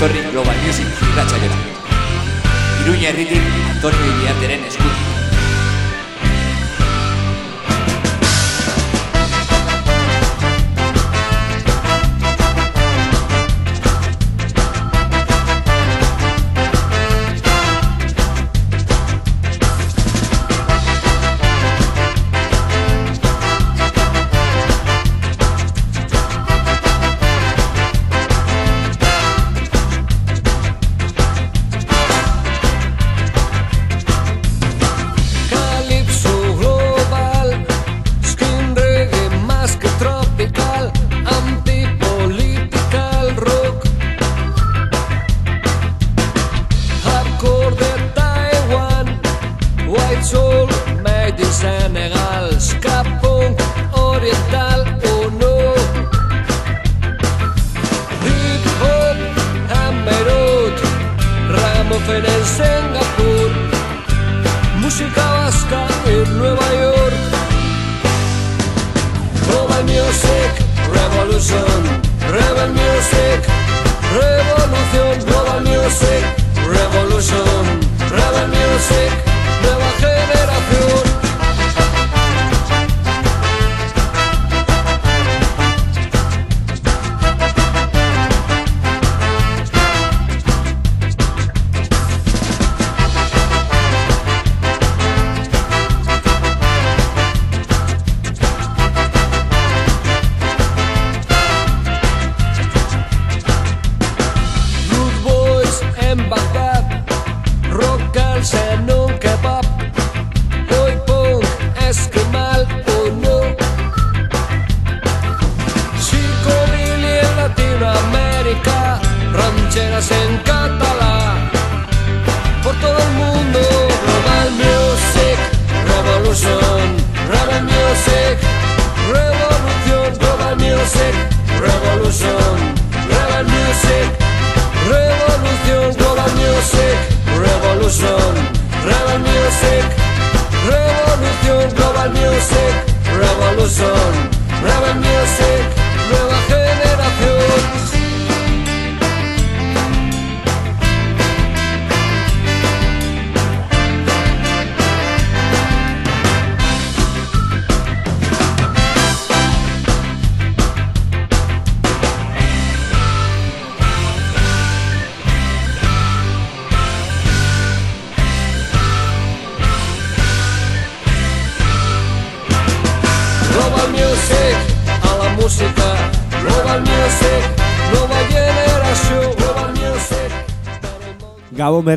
etorri Global Music irratxa jora. Iruña herritik Antonio Iriarteren eskutik.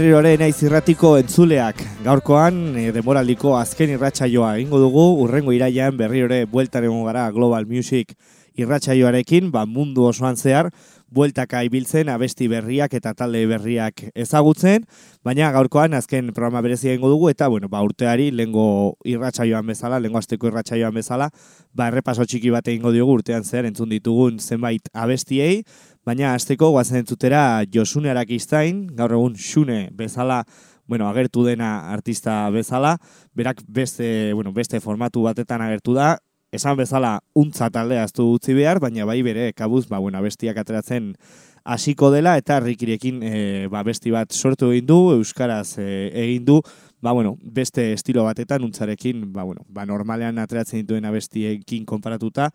Berriro ere naiz irratiko entzuleak. Gaurkoan e, demoraldiko azken irratsaioa egingo dugu, urrengo iraian berriro ere bueltan egon gara Global Music irratsaioarekin, ba mundu osoan zehar, bueltaka ibiltzen abesti berriak eta talde berriak ezagutzen, baina gaurkoan azken programa berezi egingo dugu eta bueno, ba urteari lengo irratsaioan bezala, lengo asteko irratsaioan bezala, ba errepaso txiki bat egingo diogu urtean zehar entzun ditugun zenbait abestiei, Baina azteko guazen entzutera Josune Arakistain, gaur egun Xune bezala, bueno, agertu dena artista bezala, berak beste, bueno, beste formatu batetan agertu da, esan bezala untza talde aztu utzi behar, baina bai bere kabuz, ba, bueno, bestiak ateratzen hasiko dela, eta rikirekin e, ba, besti bat sortu egin du, Euskaraz e, egin du, ba, bueno, beste estilo batetan untzarekin, ba, bueno, ba, normalean ateratzen dituen abestiekin konparatuta,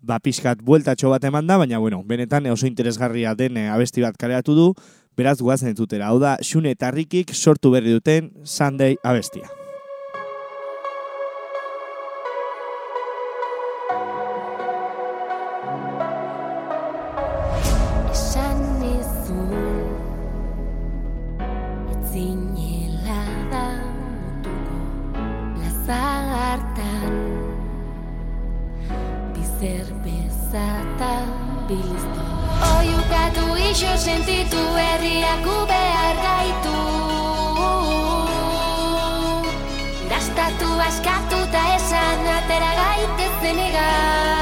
ba pixkat bueltatxo bat eman da, baina bueno, benetan oso interesgarria den eh, abesti bat kareatu du, beraz guazen entzutera. Hau da, Xune eta Rikik sortu berri duten Sunday abestia. Ixo sentitu herriak behar gaitu. Gastatu askatu eta esan atera gaitezen egan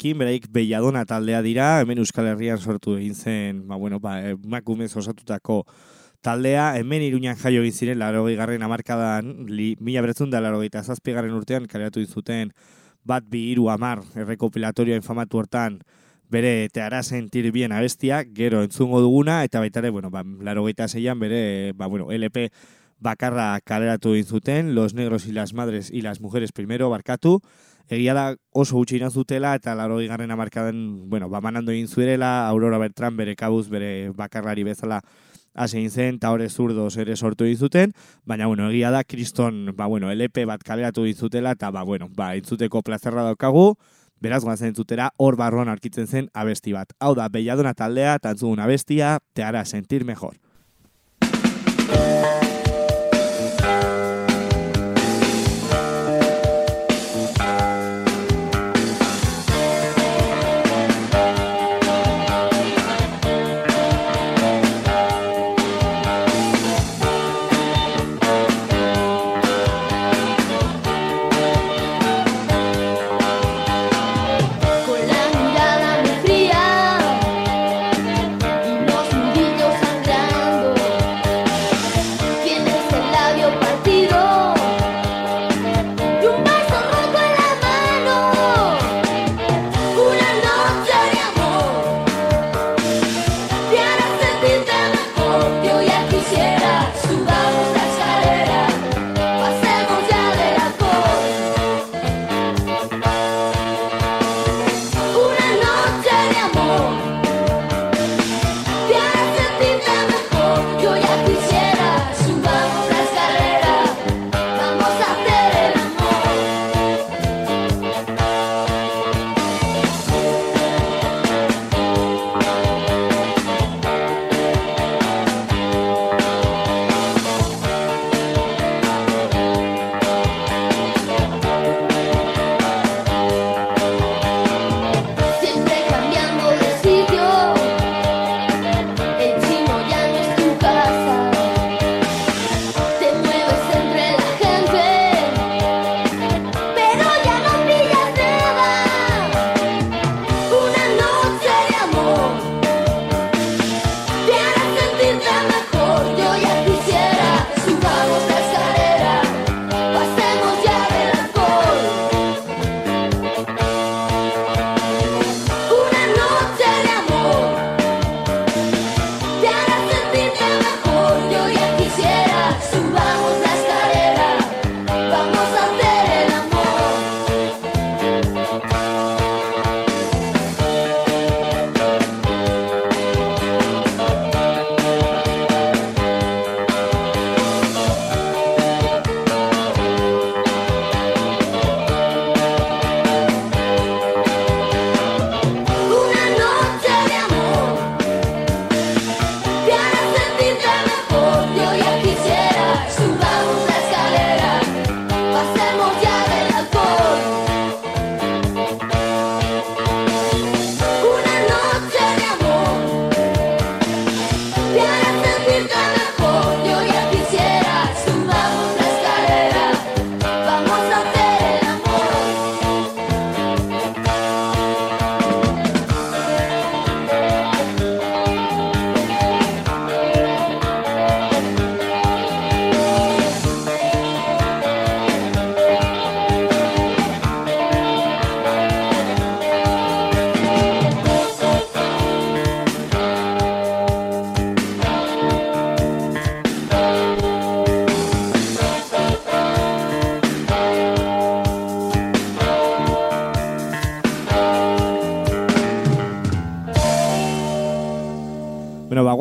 taldearekin, beraik Belladona taldea dira, hemen Euskal Herrian sortu egin zen, ba, bueno, ba, emakumez osatutako taldea, hemen iruñan jaio egin ziren, laro garren amarkadan, li, mila beretzun da laro zazpigarren urtean, kaleratu zuten bat bi hiru amar errekopilatorioa infamatu hortan, bere teara sentir bien abestia, gero entzungo duguna, eta baita ere, bueno, ba, laro zeian, bere, ba, bueno, LP bakarra kaleratu egin zuten, Los Negros y las Madres y las Mujeres primero, barkatu, egia da oso gutxi zutela eta laro garren amarkaden, bueno, ba, manando egin zuerela, Aurora Bertran bere kabuz, bere bakarrari bezala hasi egin zen, eta hori zurdos ere sortu egin zuten, baina, bueno, egia da, kriston, ba, bueno, LP bat kaleratu egin zutela, eta, ba, bueno, ba, entzuteko plazerra daukagu, beraz guazen entzutera, hor barruan arkitzen zen abesti bat. Hau da, Belladona taldea, tantzugun abestia, te hará sentir mejor.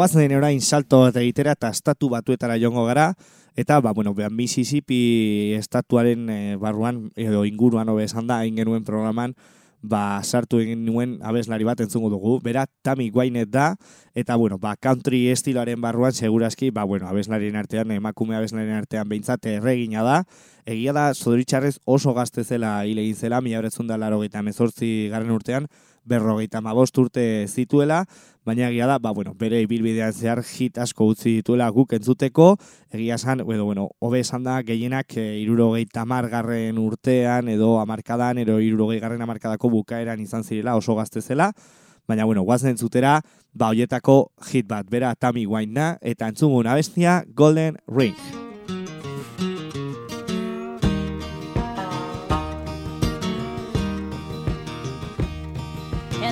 Guazen orain salto eta egitera eta estatu batuetara jongo gara, eta, ba, bueno, Mississippi estatuaren e, barruan, edo inguruan hobe esan da, genuen programan, ba, sartu egin nuen abeslari bat entzungo dugu. Bera, Tammy Wynette da, eta, bueno, ba, country estiloaren barruan, segurazki, ba, bueno, abeslarien artean, emakume abeslarien artean behintzat erregina da. Egia da, zoritxarrez oso gazte zela hile egin zela, mila da laro eta mezortzi garen urtean, berrogeita mabost urte zituela, baina egia da, ba, bueno, bere ibilbidean zehar hit asko utzi dituela guk entzuteko, egia esan, edo, bueno, hobe esan da, gehienak e, irurogeita margarren urtean, edo amarkadan, edo irurogei garren amarkadako bukaeran izan zirela, oso gazte zela, baina, bueno, guazen entzutera, ba, hoietako hit bat, bera Tammy Wine eta entzugun abestia Golden Ring.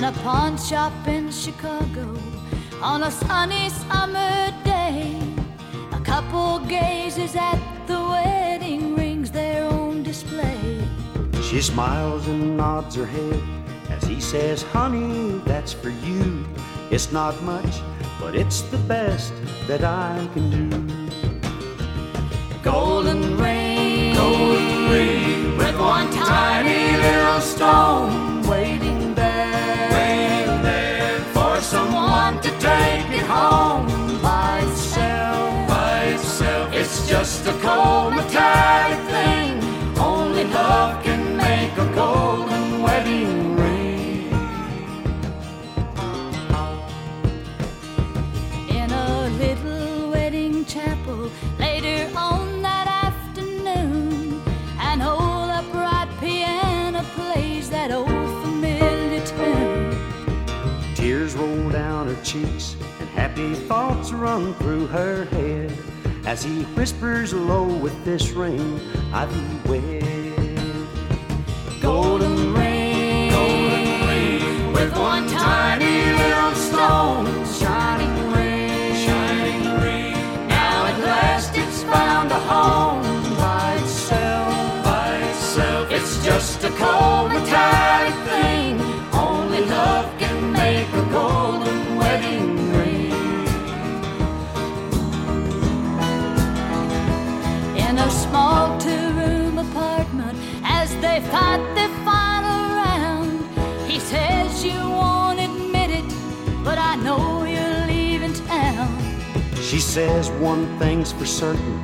A pawn shop in Chicago on a sunny summer day. A couple gazes at the wedding rings, their own display. She smiles and nods her head as he says, Honey, that's for you. It's not much, but it's the best that I can do. Golden ring, golden ring, happy thoughts run through her head as he whispers low with this ring I be wed. Golden ring, golden ring with one tiny little stone, shining says one thing's for certain,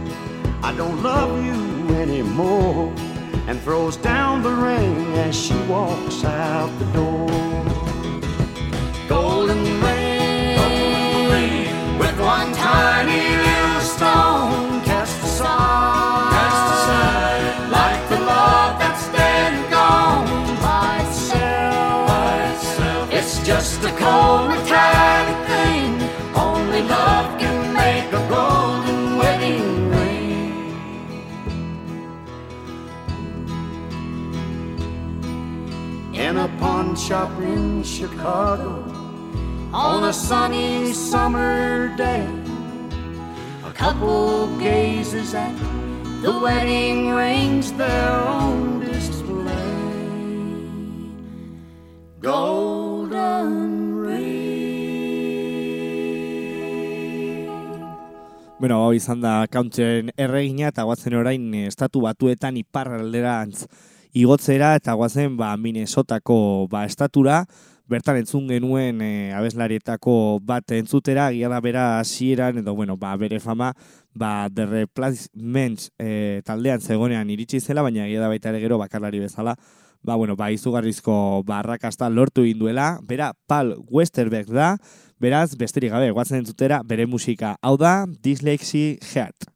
I don't love you anymore, and throws down the ring as she walks out the door. Golden ring, golden ring, with one tiny little stone shop in Chicago on a sunny summer day. A couple gazes at the wedding rings there on display. Golden. Bueno, hau izan da kauntzen erregina eta guazen orain eh, estatu batuetan iparralderantz igotzera eta guazen ba, Minnesotako ba, estatura, bertan entzun genuen e, abeslarietako bat entzutera, gira da bera hasieran edo bueno, ba, bere fama ba, The Replacements e, taldean zegonean iritsi zela, baina gira da baita ere gero bakarlari bezala, ba, bueno, ba, izugarrizko barrakasta lortu induela, bera Paul Westerberg da, beraz, besterik gabe, guatzen entzutera, bere musika, hau da, Dyslexy Heart.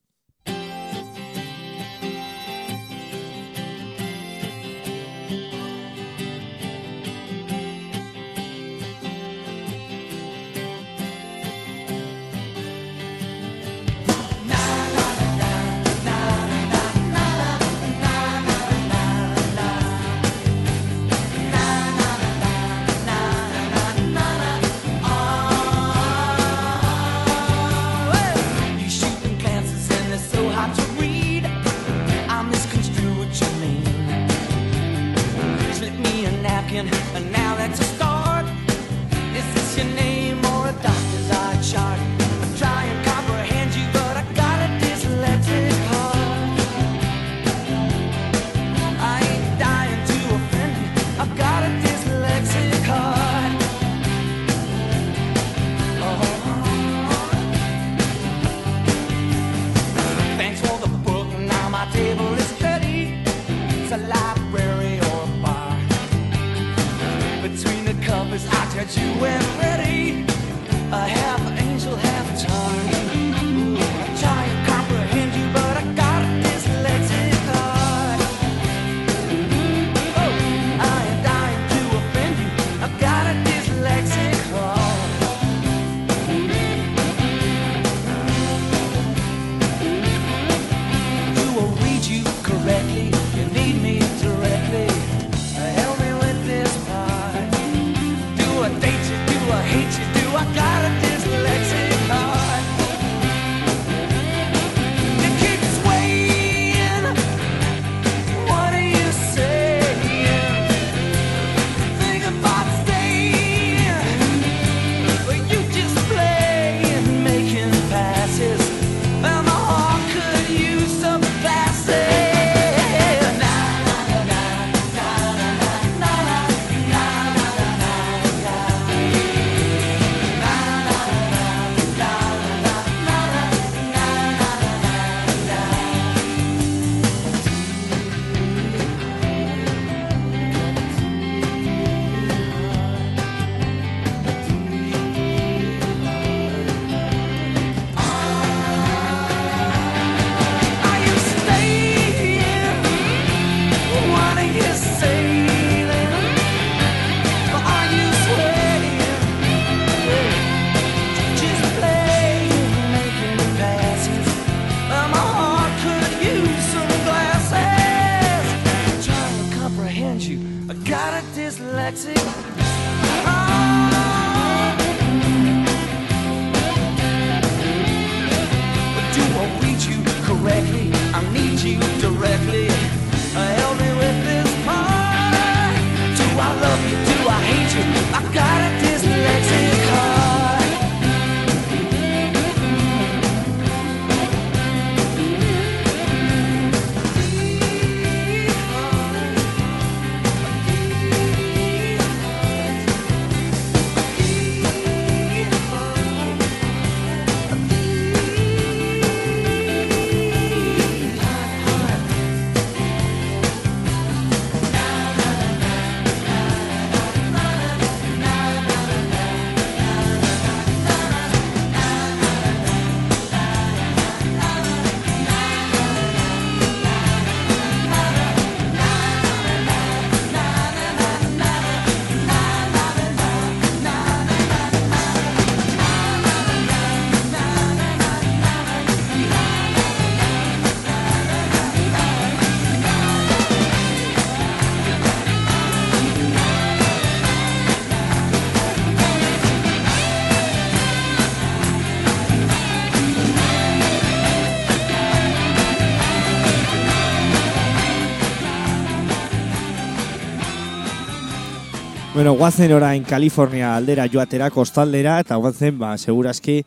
Bueno, guazen orain Kalifornia aldera joatera kostaldera eta guazen, ba, seguraski,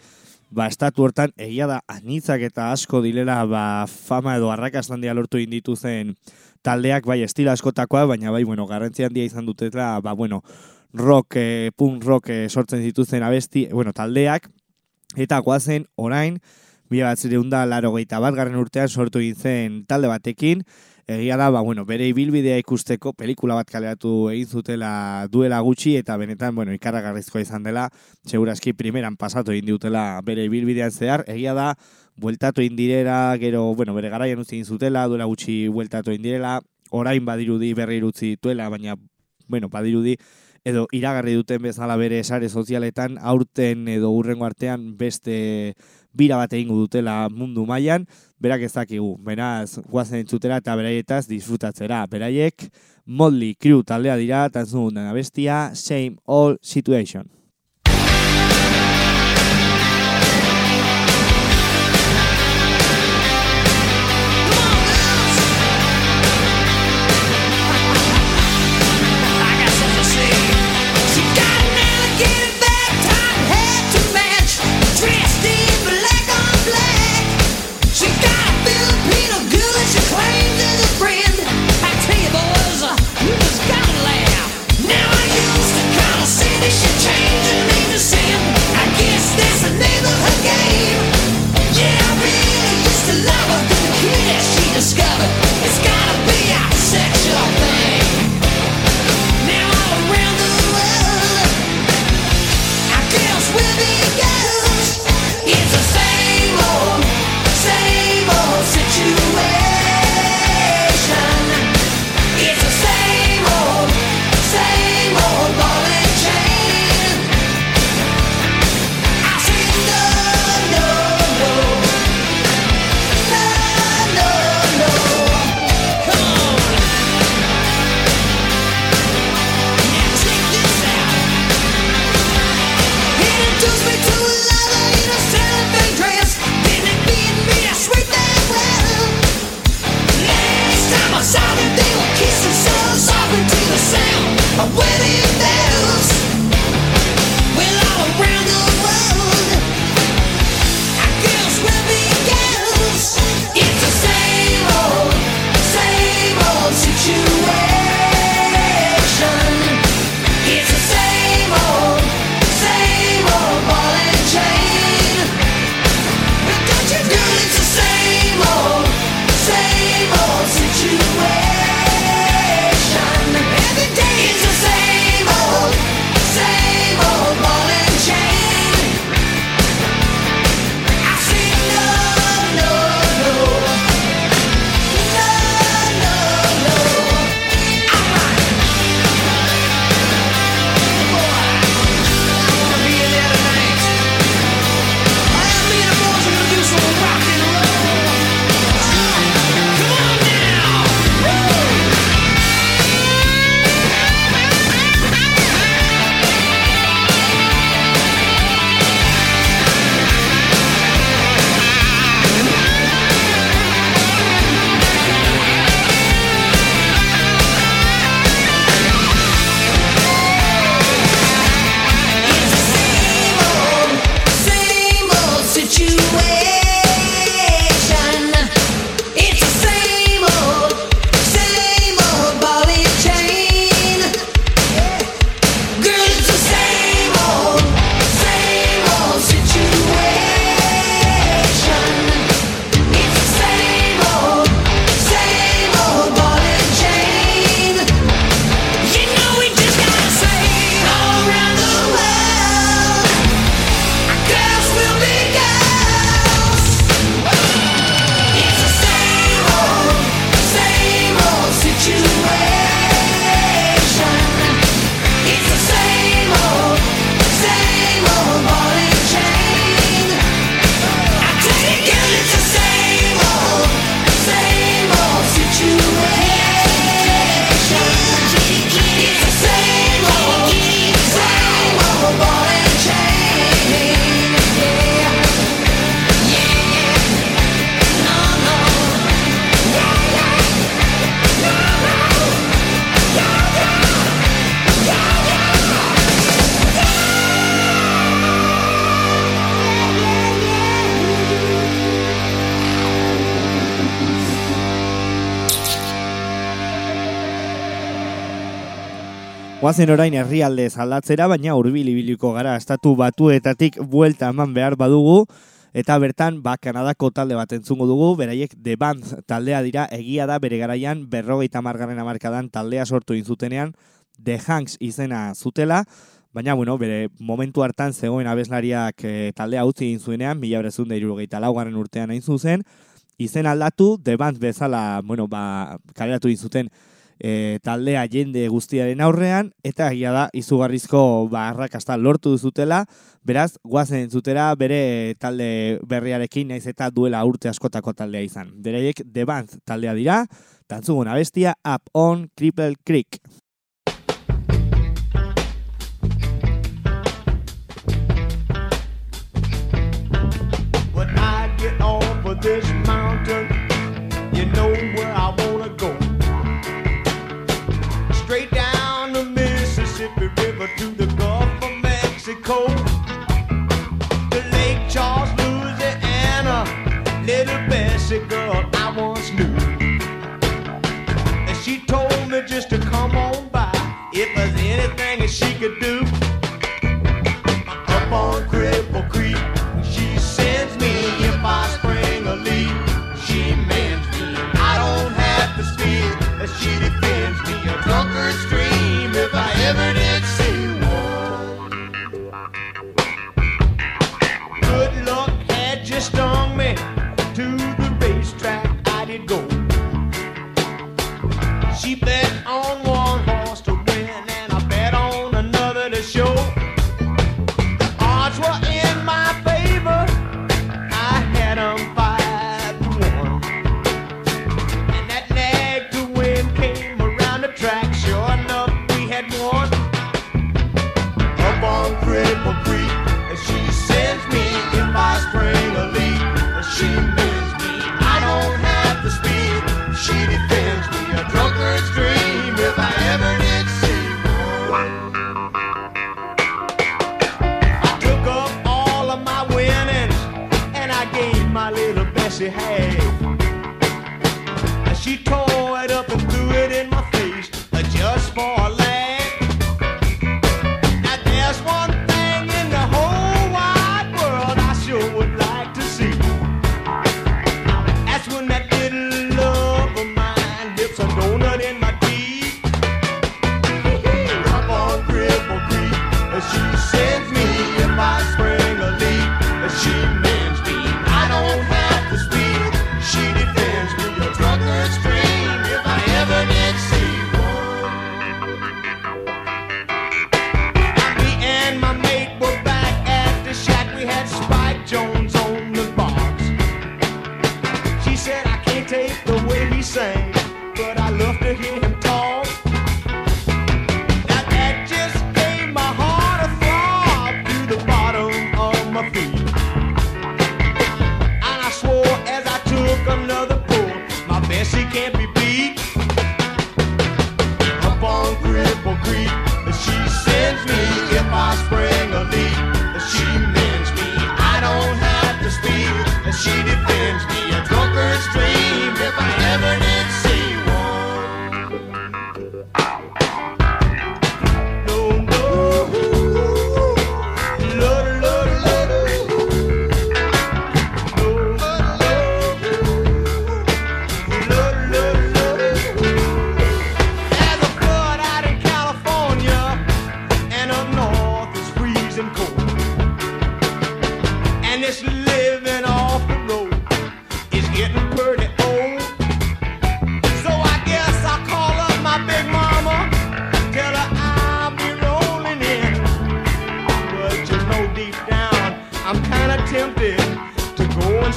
ba, estatu hortan egia da anitzak eta asko dilela ba, fama edo arrakastan dia lortu inditu zen taldeak, bai, estilo askotakoa, baina bai, bueno, garrantzi handia izan dutela, ba, bueno, rock, eh, punk rock eh, sortzen zituzen abesti, bueno, taldeak, eta guazen orain, bila bat zireunda laro geita bat garren urtean sortu egin zen talde batekin, egia da, ba, bueno, bere ibilbidea ikusteko pelikula bat kaleratu egin zutela duela gutxi eta benetan, bueno, ikaragarrizkoa izan dela, seguraski primeran pasatu egin dutela bere ibilbidean zehar, egia da, bueltatu egin direla, gero, bueno, bere garaian utzi egin zutela, duela gutxi bueltatu egin direla, orain badirudi berri utzi dituela, baina, bueno, badirudi, edo iragarri duten bezala bere sare sozialetan, aurten edo urrengo artean beste bira bat egingo dutela mundu mailan, berak ez dakigu. Beraz, guazen entzutera eta beraietaz disfrutatzera. Beraiek, Motley Crue taldea dira, eta ez dugun dena bestia, Same All Situation. Goazen orain herrialdez aldatzera, baina hurbil ibiliko gara estatu batuetatik buelta eman behar badugu. Eta bertan ba Kanadako talde bat entzungo dugu, beraiek The Band taldea dira, egia da bere garaian berrogeita margarren amarkadan taldea sortu inzutenean The Hanks izena zutela, baina bueno, bere momentu hartan zegoen abeslariak e, taldea utzi egin zuenean, mila berezun da irurogeita laugarren urtean hain zuzen, izen aldatu, The Band bezala, bueno, ba, kaleratu izuten e, taldea jende guztiaren aurrean, eta egia da izugarrizko barrakasta lortu duzutela, beraz, guazen zutera bere talde berriarekin naiz eta duela urte askotako taldea izan. Dereiek, The Band taldea dira, tantzugun bestia Up on Cripple Creek. cold.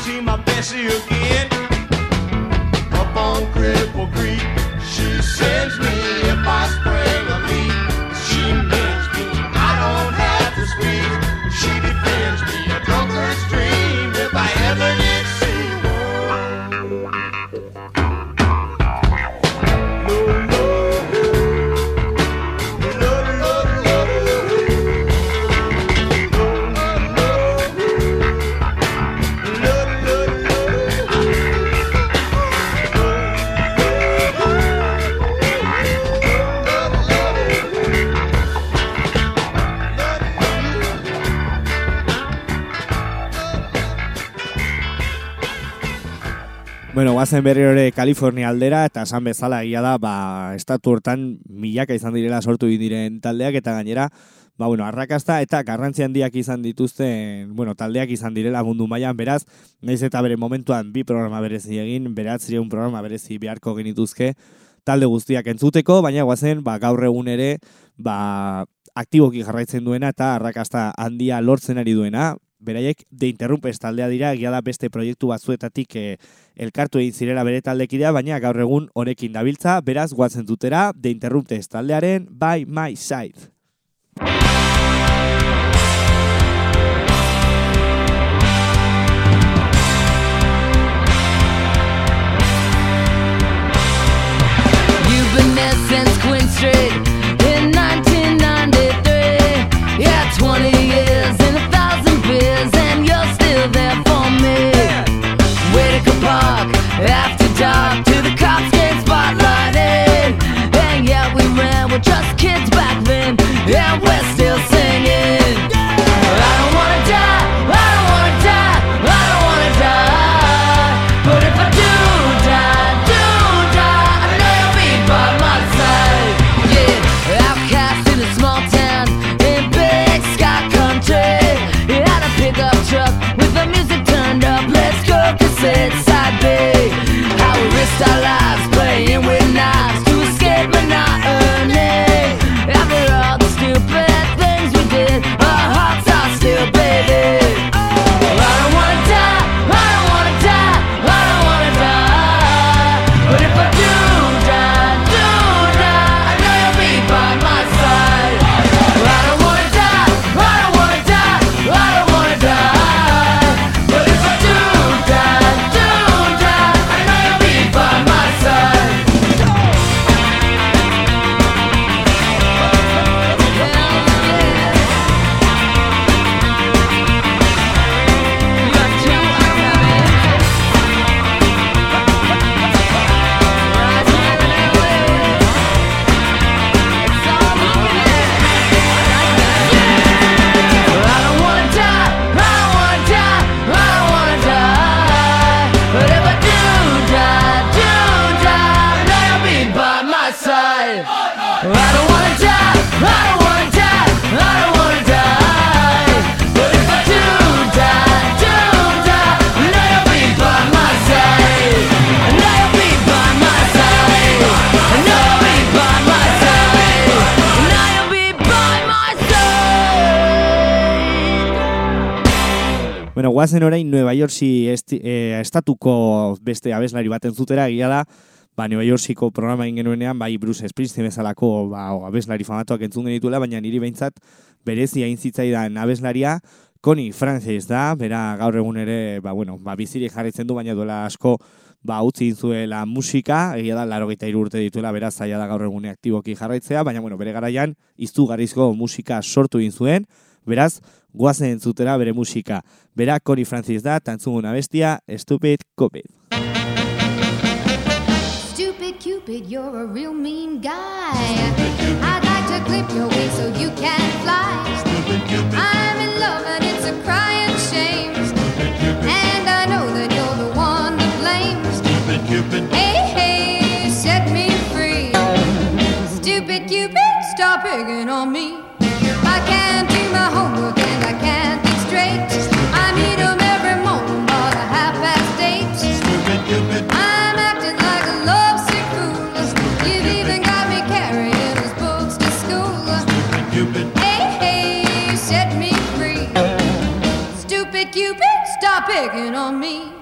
see my Bessie again. Up on Cripple Creek, she sends me a box. Bueno, guazen berri hori Kalifornia aldera, eta esan bezala egia da, ba, estatu hortan milaka izan direla sortu diren taldeak, eta gainera, ba, bueno, arrakasta eta garrantzi handiak izan dituzten, bueno, taldeak izan direla mundu mailan beraz, naiz eta bere momentuan bi programa berezi egin, beraz, un programa berezi beharko genituzke, talde guztiak entzuteko, baina guazen, ba, gaur egun ere, ba, aktiboki jarraitzen duena eta arrakasta handia lortzen ari duena, beraiek de interrumpes taldea dira, egia da beste proiektu batzuetatik eh, elkartu egin zirela bere taldekidea, baina gaur egun horekin dabiltza, beraz guatzen dutera de interrumpes taldearen by my side. You've been there since Queen Street Bueno, guazen orain Nueva Yorksi esti, eh, estatuko beste abeslari bat entzutera, egia da, ba, Nueva Yorkiko programa egin genuenean, bai Bruce Springsteen bezalako ba, o, abeslari famatuak entzun genituela, baina niri behintzat berezi hain zitzaidan abeslaria, Connie Francis da, bera gaur egun ere, ba, bueno, ba, bizirik jarraitzen du, baina duela asko ba, utzi zuela musika, egia da, laro urte dituela, beraz, zaila da gaur egune aktiboki jarraitzea, baina, bueno, bere garaian, izugarrizko musika sortu zuen, beraz, guazen entzutera bere musika. Bera, Connie Francis da, tantzuguna bestia, Stupid Cupid. Stupid Cupid, you're a real mean guy. I'd like to clip your wings so you can fly. I'm in love and it's a crying shame. And I know that you're the one to blame. Hey, hey, set me free. Stupid Cupid, stop picking on me. On me.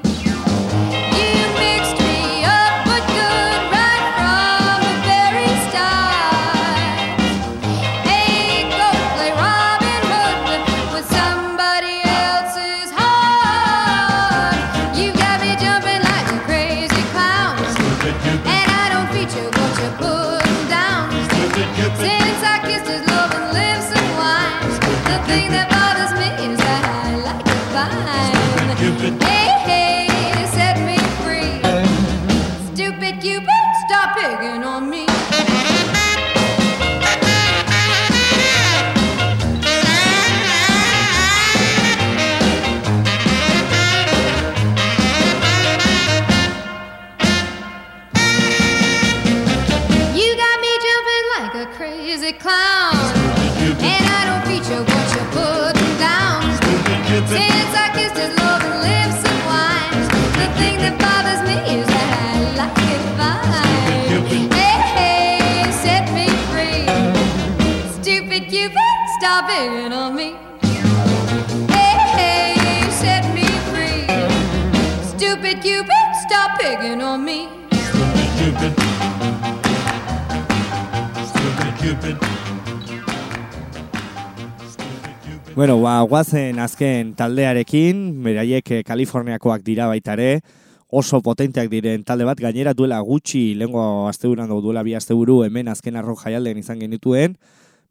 zen azken taldearekin, beraiek eh, Kaliforniakoak dira baita ere, oso potenteak diren talde bat, gainera duela gutxi, lengo asteburan dugu duela bi asteburu hemen azken arro jaialdean izan genituen,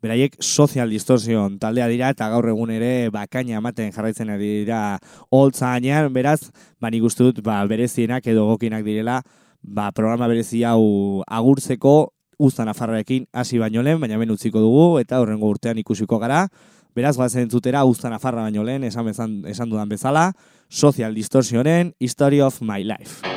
beraiek Social Distortion taldea dira eta gaur egun ere bakaina ematen jarraitzen ari dira holtzainean, beraz, ba nik uste dut ba, berezienak edo gokinak direla ba, programa berezi hau agurtzeko uztan afarrarekin hasi baino lehen, baina ben utziko dugu eta horrengo urtean ikusiko gara. Beraz, guazen entzutera, usta nafarra baino lehen, esan, bezan, esan dudan bezala, Social Distortionen History of My Life.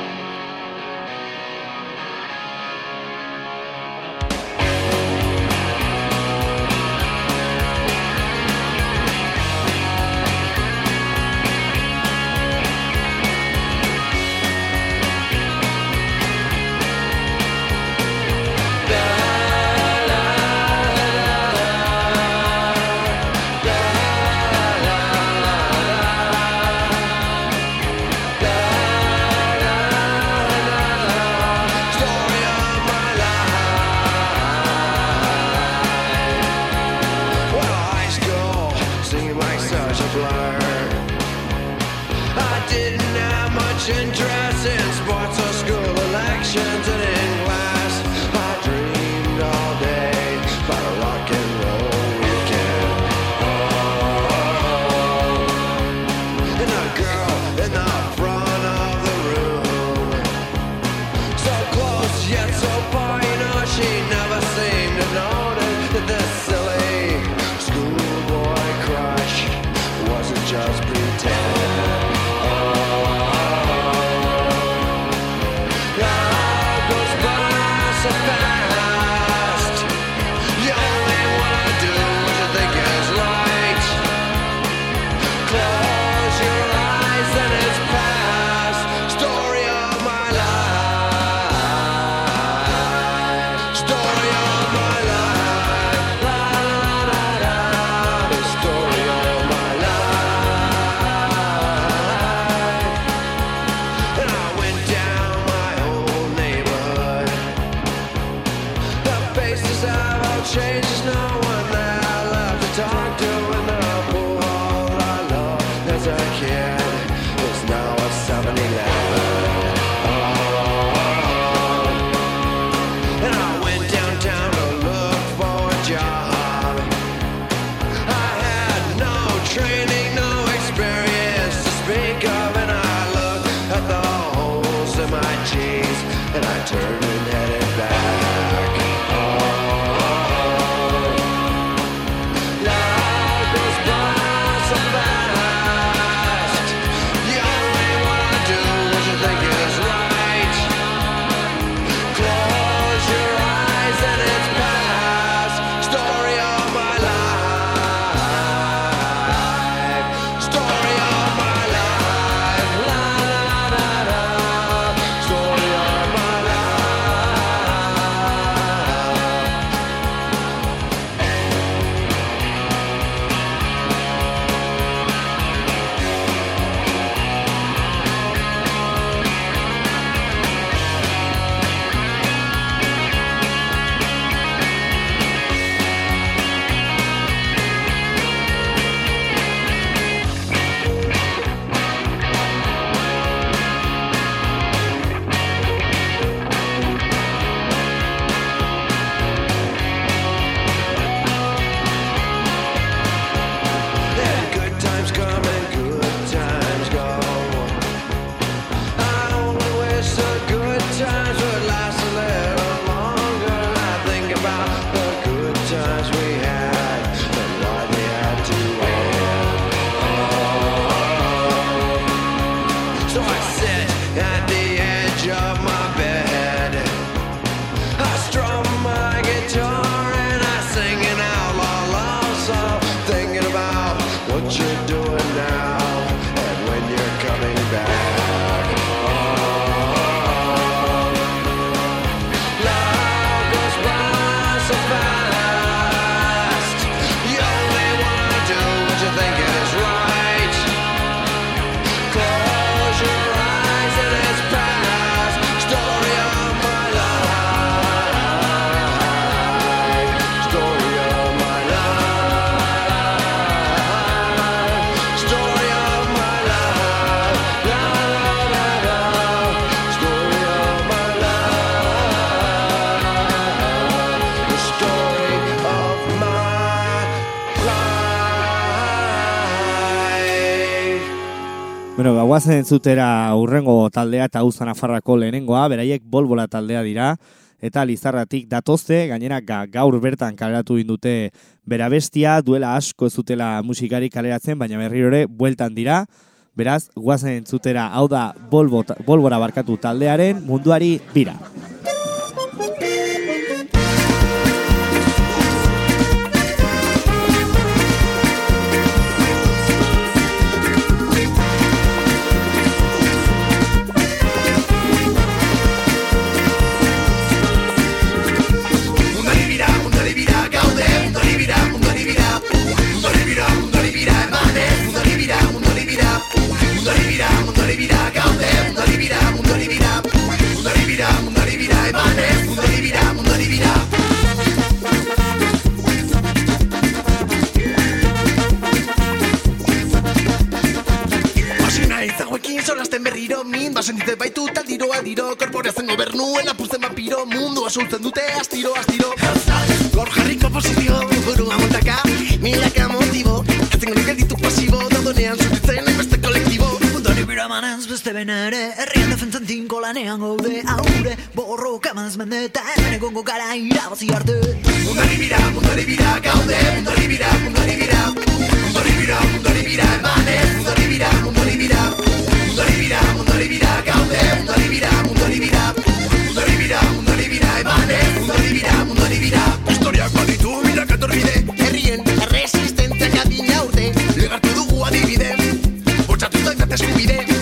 Bueno, guazen entzutera urrengo taldea eta uzan afarrako lehenengoa, beraiek bolbola taldea dira, eta lizarratik datozte, gainera ga, gaur bertan kaleratu indute bera bestia, duela asko zutela musikari kaleratzen, baina berriro bueltan dira, beraz, guazen entzutera, hau da bolbo, bolbora barkatu taldearen munduari bira. Berriro min Basentite baitu taldiro aldiro Korporeazen gobernuen apurtzen vapiro Mundu asultzen dute astiro astiro. Gor jarriko posizio Burua montaka Milaka motibo Atzen gure gelditu pasibo Daudonean zuritzen hainbeste kolektibo. Mundari biramanez beste benere Herrian defentzen tinko lanean gaude Aure borroka manez mendeta Hemen egongo gara irabazi arte. Mundari bira, mundari bira, gaude Mundari bira, mundari bira. Mundari bira, mundari bira, emanez Mundari bira, mundari bira Mundari bira, mundari bira, gaude Mundari bira, mundari bira Mundari bira, mundari bira, emanez Mundari bira, mundari bira Historiak baditu torbide Herrien resistentziak adina urte dugu adibide Bortzatu zainzat eskubide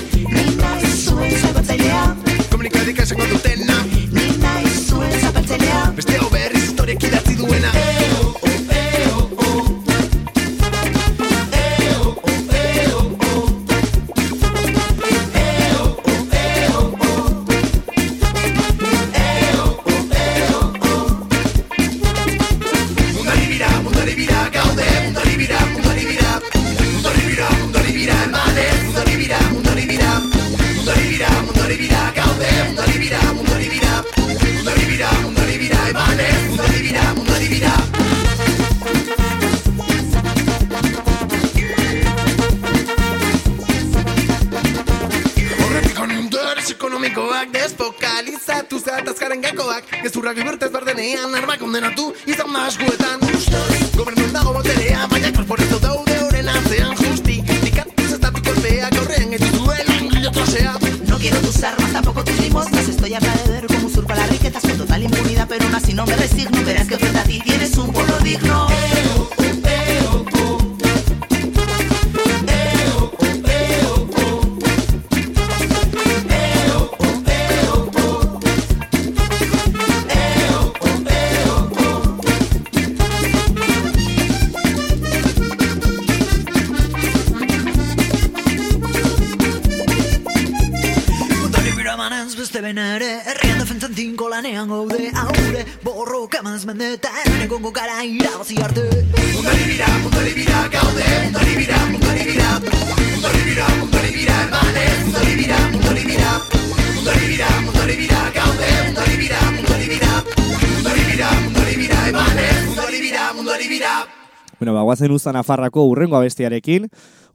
Bueno, ba, guazen uzan afarrako urrengo abestiarekin.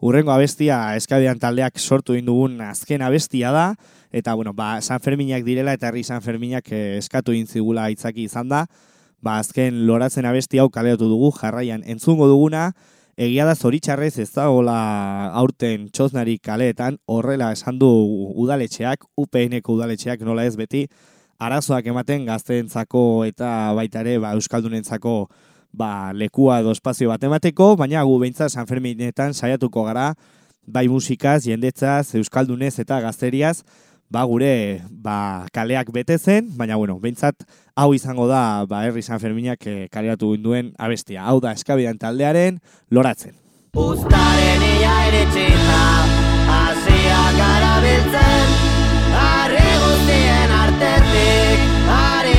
Urrengo abestia eskadean taldeak sortu indugun azken abestia da. Eta, bueno, ba, San Ferminak direla eta herri San Ferminak eh, eskatu intzigula itzaki izan da. Ba, azken loratzen abesti hau kaleatu dugu, jarraian entzungo duguna. Egia da zoritxarrez ez dagoela aurten txosnari kaleetan, horrela esan du udaletxeak, UPN-ko udaletxeak nola ez beti, arazoak ematen gazteentzako eta baita ere ba, euskaldunentzako ba, lekua edo espazio bat emateko, baina gu behintzat San Ferminetan saiatuko gara, bai musikaz, jendetzaz, euskaldunez eta gazteriaz, ba gure ba, kaleak bete zen, baina bueno, behintzat hau izango da ba, herri San Ferminak eh, kaleratu duen abestia. Hau da eskabidan taldearen loratzen. Uztaren ia ere txinda Asia gara biltzen Arri guztien artetik Ari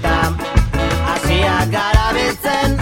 iritsita Asiak garabiltzen Harri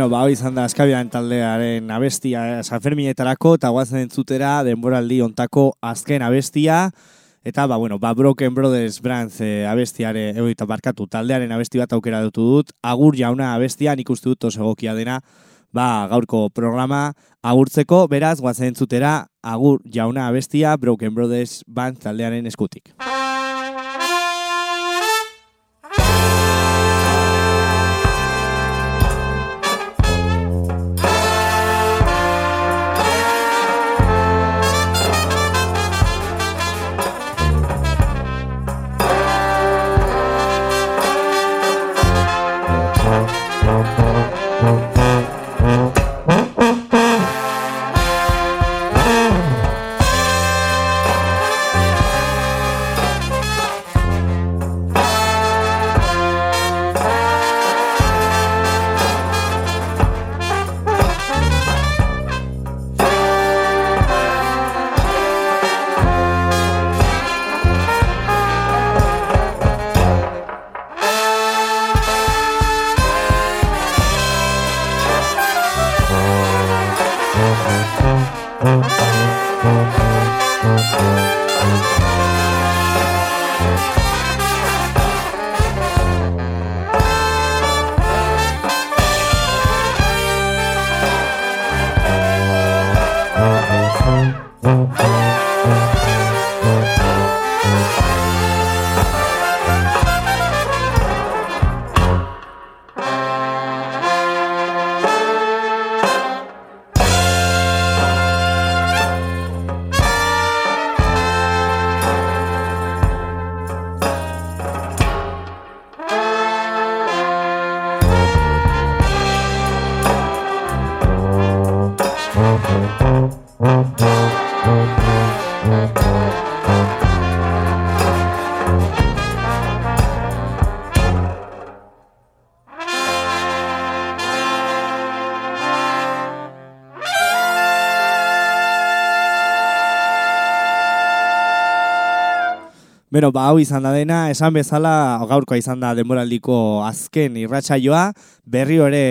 Bueno, ba, hau izan da Askabian taldearen abestia Sanferminetarako eta guazen entzutera denboraldi ontako azken abestia. Eta ba, bueno, ba, Broken Brothers Brands e, abestiare egoita barkatu taldearen abesti bat aukera dutu dut. Agur jauna abestia nik uste dut oso egokia dena. Ba, gaurko programa agurtzeko beraz guazen entzutera agur jauna abestia Broken Brothers Band taldearen eskutik. Beno, ba, hau izan da dena, esan bezala gaurkoa izan da denboraldiko azken irratsaioa, berri ere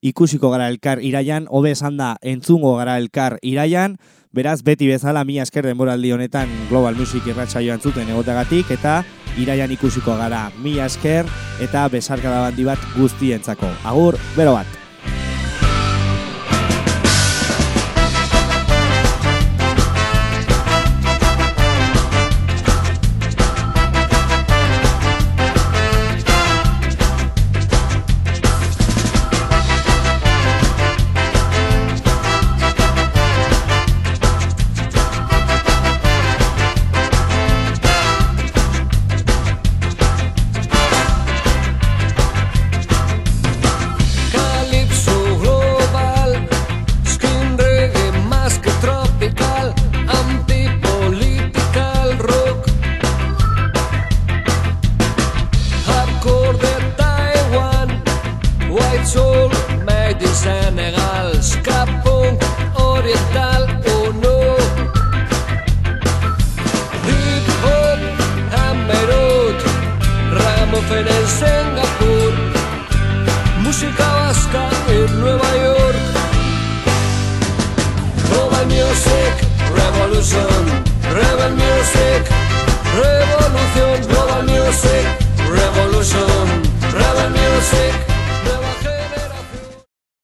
ikusiko gara elkar iraian, hobe esan da entzungo gara elkar iraian, beraz, beti bezala, mi esker denboraldi honetan Global Music irratsaioa entzuten egotagatik, eta iraian ikusiko gara mi esker eta besarkada bandi bat guztientzako. Agur, bero bat!